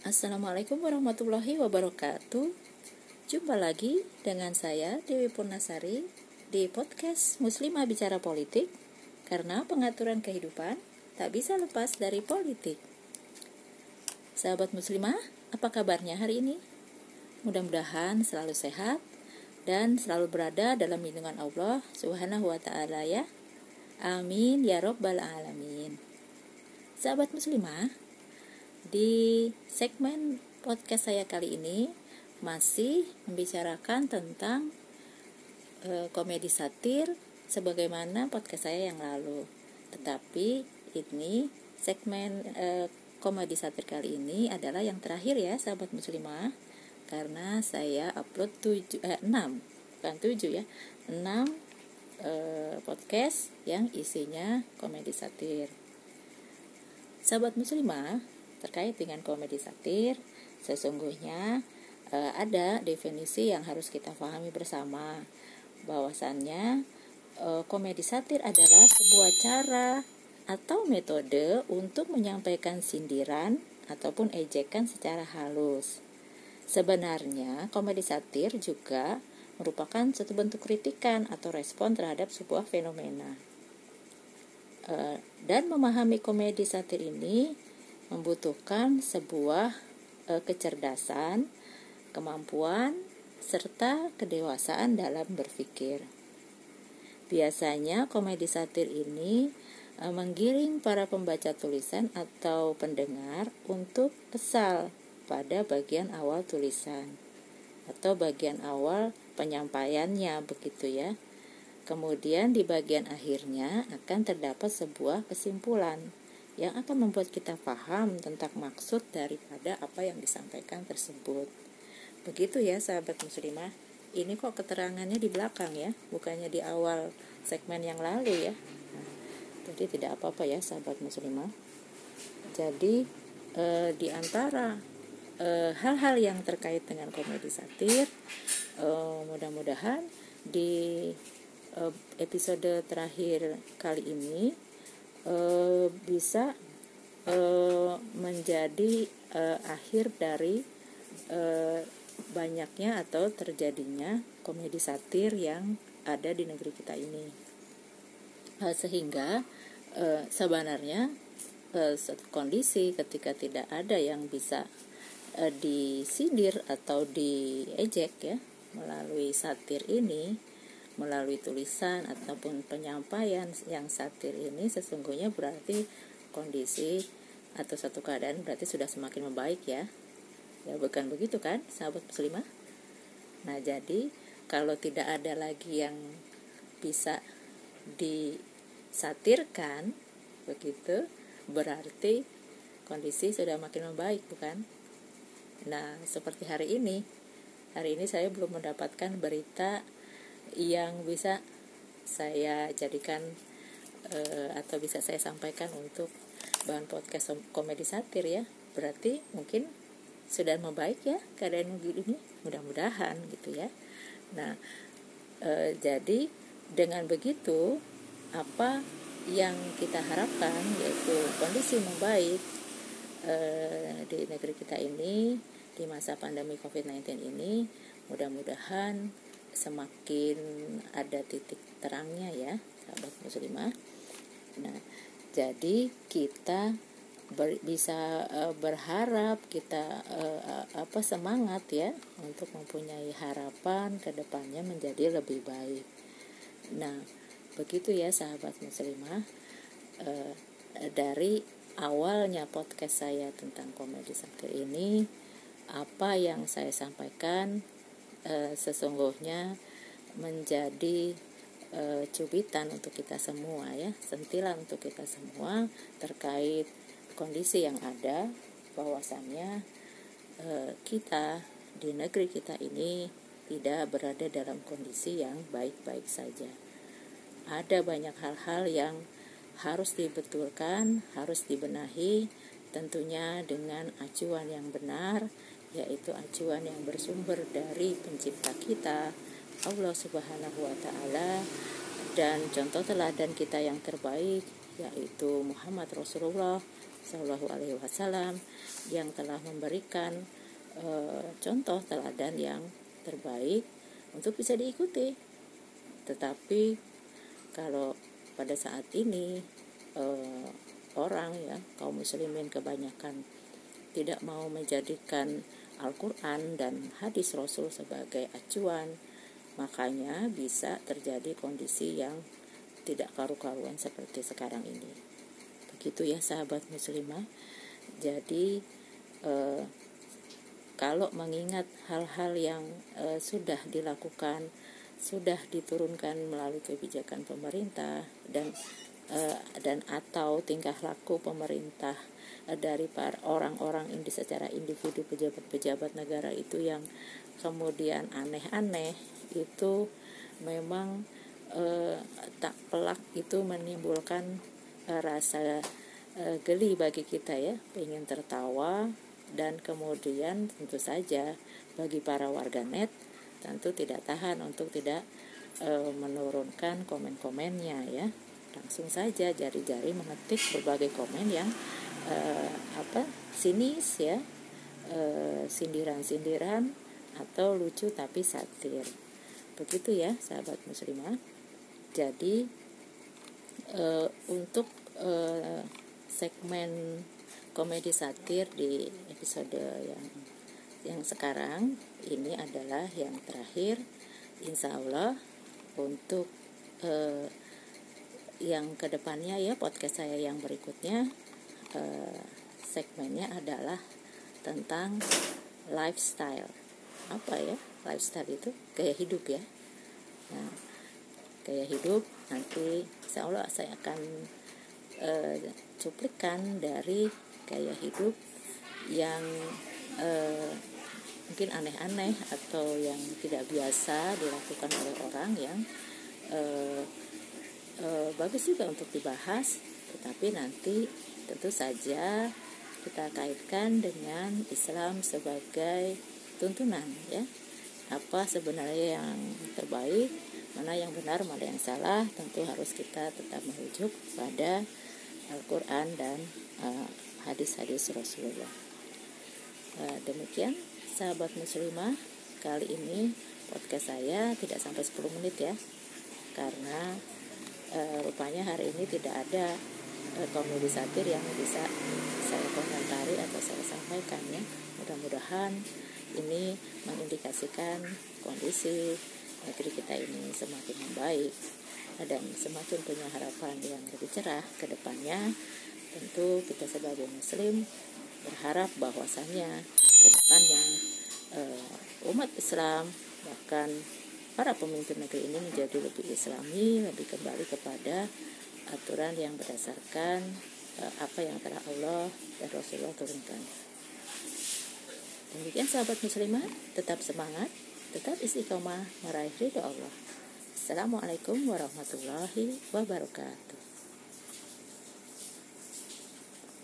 Assalamualaikum warahmatullahi wabarakatuh Jumpa lagi dengan saya Dewi Purnasari Di podcast Muslimah Bicara Politik Karena pengaturan kehidupan tak bisa lepas dari politik Sahabat muslimah, apa kabarnya hari ini? Mudah-mudahan selalu sehat dan selalu berada dalam lindungan Allah Subhanahu wa taala ya. Amin ya rabbal alamin. Sahabat muslimah, di segmen podcast saya kali ini masih membicarakan tentang e, komedi satir sebagaimana podcast saya yang lalu. Tetapi ini segmen e, komedi satir kali ini adalah yang terakhir ya sahabat muslimah karena saya upload 7 eh, 6 bukan 7 ya 6 e, podcast yang isinya komedi satir. Sahabat muslimah, terkait dengan komedi satir, sesungguhnya uh, ada definisi yang harus kita pahami bersama bahwasannya uh, komedi satir adalah sebuah cara atau metode untuk menyampaikan sindiran ataupun ejekan secara halus. Sebenarnya komedi satir juga merupakan satu bentuk kritikan atau respon terhadap sebuah fenomena. Dan memahami komedi satir ini membutuhkan sebuah e, kecerdasan, kemampuan, serta kedewasaan dalam berpikir. Biasanya komedi satir ini e, menggiring para pembaca tulisan atau pendengar untuk kesal pada bagian awal tulisan atau bagian awal penyampaiannya begitu ya. Kemudian di bagian akhirnya akan terdapat sebuah kesimpulan yang akan membuat kita paham tentang maksud daripada apa yang disampaikan tersebut. Begitu ya sahabat muslimah. Ini kok keterangannya di belakang ya, bukannya di awal segmen yang lalu ya. Jadi tidak apa-apa ya sahabat muslimah. Jadi e, di antara eh, hal-hal yang terkait dengan komedi satir, e, mudah-mudahan di episode terakhir kali ini uh, bisa uh, menjadi uh, akhir dari uh, banyaknya atau terjadinya komedi satir yang ada di negeri kita ini. Uh, sehingga uh, sebenarnya satu kondisi ketika tidak ada yang bisa uh, disindir atau diejek ya melalui satir ini melalui tulisan ataupun penyampaian yang satir ini sesungguhnya berarti kondisi atau satu keadaan berarti sudah semakin membaik ya. Ya bukan begitu kan sahabat muslimah? Nah jadi kalau tidak ada lagi yang bisa disatirkan begitu berarti kondisi sudah makin membaik bukan? Nah seperti hari ini hari ini saya belum mendapatkan berita yang bisa saya jadikan uh, atau bisa saya sampaikan untuk bahan podcast komedi satir ya. Berarti mungkin sudah membaik ya keadaan ini mudah-mudahan gitu ya. Nah e, jadi dengan begitu apa yang kita harapkan yaitu kondisi membaik e, di negeri kita ini di masa pandemi COVID-19 ini mudah-mudahan semakin ada titik terangnya ya sahabat muslimah. Nah jadi kita ber, bisa uh, berharap kita uh, apa semangat ya untuk mempunyai harapan ke depannya menjadi lebih baik. Nah begitu ya sahabat muslimah. Uh, dari awalnya podcast saya tentang komedi satir ini apa yang saya sampaikan e, sesungguhnya menjadi e, cubitan untuk kita semua ya. Sentilan untuk kita semua terkait kondisi yang ada bahwasannya e, kita di negeri kita ini tidak berada dalam kondisi yang baik-baik saja. Ada banyak hal-hal yang harus dibetulkan harus dibenahi tentunya dengan acuan yang benar yaitu acuan yang bersumber dari pencipta kita Allah Subhanahu wa taala dan contoh teladan kita yang terbaik yaitu Muhammad Rasulullah Shallallahu Alaihi Wasallam yang telah memberikan e, contoh teladan yang terbaik untuk bisa diikuti. Tetapi kalau pada saat ini e, orang ya kaum muslimin kebanyakan tidak mau menjadikan Al-Quran dan hadis Rasul sebagai acuan makanya bisa terjadi kondisi yang tidak karu-karuan seperti sekarang ini. Begitu ya sahabat muslimah. Jadi eh, kalau mengingat hal-hal yang eh, sudah dilakukan sudah diturunkan melalui kebijakan pemerintah dan dan atau tingkah laku pemerintah dari para orang-orang ini secara individu pejabat-pejabat negara itu yang kemudian aneh-aneh itu memang eh, tak pelak itu menimbulkan eh, rasa eh, geli bagi kita ya ingin tertawa dan kemudian tentu saja bagi para warganet tentu tidak tahan untuk tidak eh, menurunkan komen-komennya ya langsung saja jari-jari mengetik berbagai komen yang uh, apa sinis ya uh, sindiran-sindiran atau lucu tapi satir. Begitu ya sahabat muslimah. Jadi uh, untuk uh, segmen komedi satir di episode yang yang sekarang ini adalah yang terakhir. Insya Allah untuk uh, yang ke depannya ya podcast saya yang berikutnya eh, segmennya adalah tentang lifestyle. Apa ya? Lifestyle itu gaya hidup ya. Nah gaya hidup nanti insya Allah saya akan eh, cuplikan dari gaya hidup yang eh, mungkin aneh-aneh atau yang tidak biasa dilakukan oleh orang yang eh, bagus juga untuk dibahas tetapi nanti tentu saja kita kaitkan dengan Islam sebagai tuntunan ya. Apa sebenarnya yang terbaik mana yang benar mana yang salah tentu harus kita tetap merujuk pada Al-Quran dan uh, hadis-hadis Rasulullah. Uh, demikian sahabat muslimah kali ini podcast saya tidak sampai 10 menit ya. Karena uh, rupanya hari ini tidak ada Eh, komedi satir yang bisa saya komentari atau saya sampaikan ya. Mudah-mudahan ini mengindikasikan kondisi negeri kita ini semakin membaik dan semakin punya harapan yang lebih cerah ke depannya. Tentu kita sebagai muslim berharap bahwasannya ke depannya uh, umat Islam bahkan para pemimpin negeri ini menjadi lebih islami lebih kembali kepada aturan yang berdasarkan uh, apa yang telah Allah dan Rasulullah turunkan. Demikian sahabat muslimah, tetap semangat, tetap istiqomah meraih ridho Allah. Assalamualaikum warahmatullahi wabarakatuh.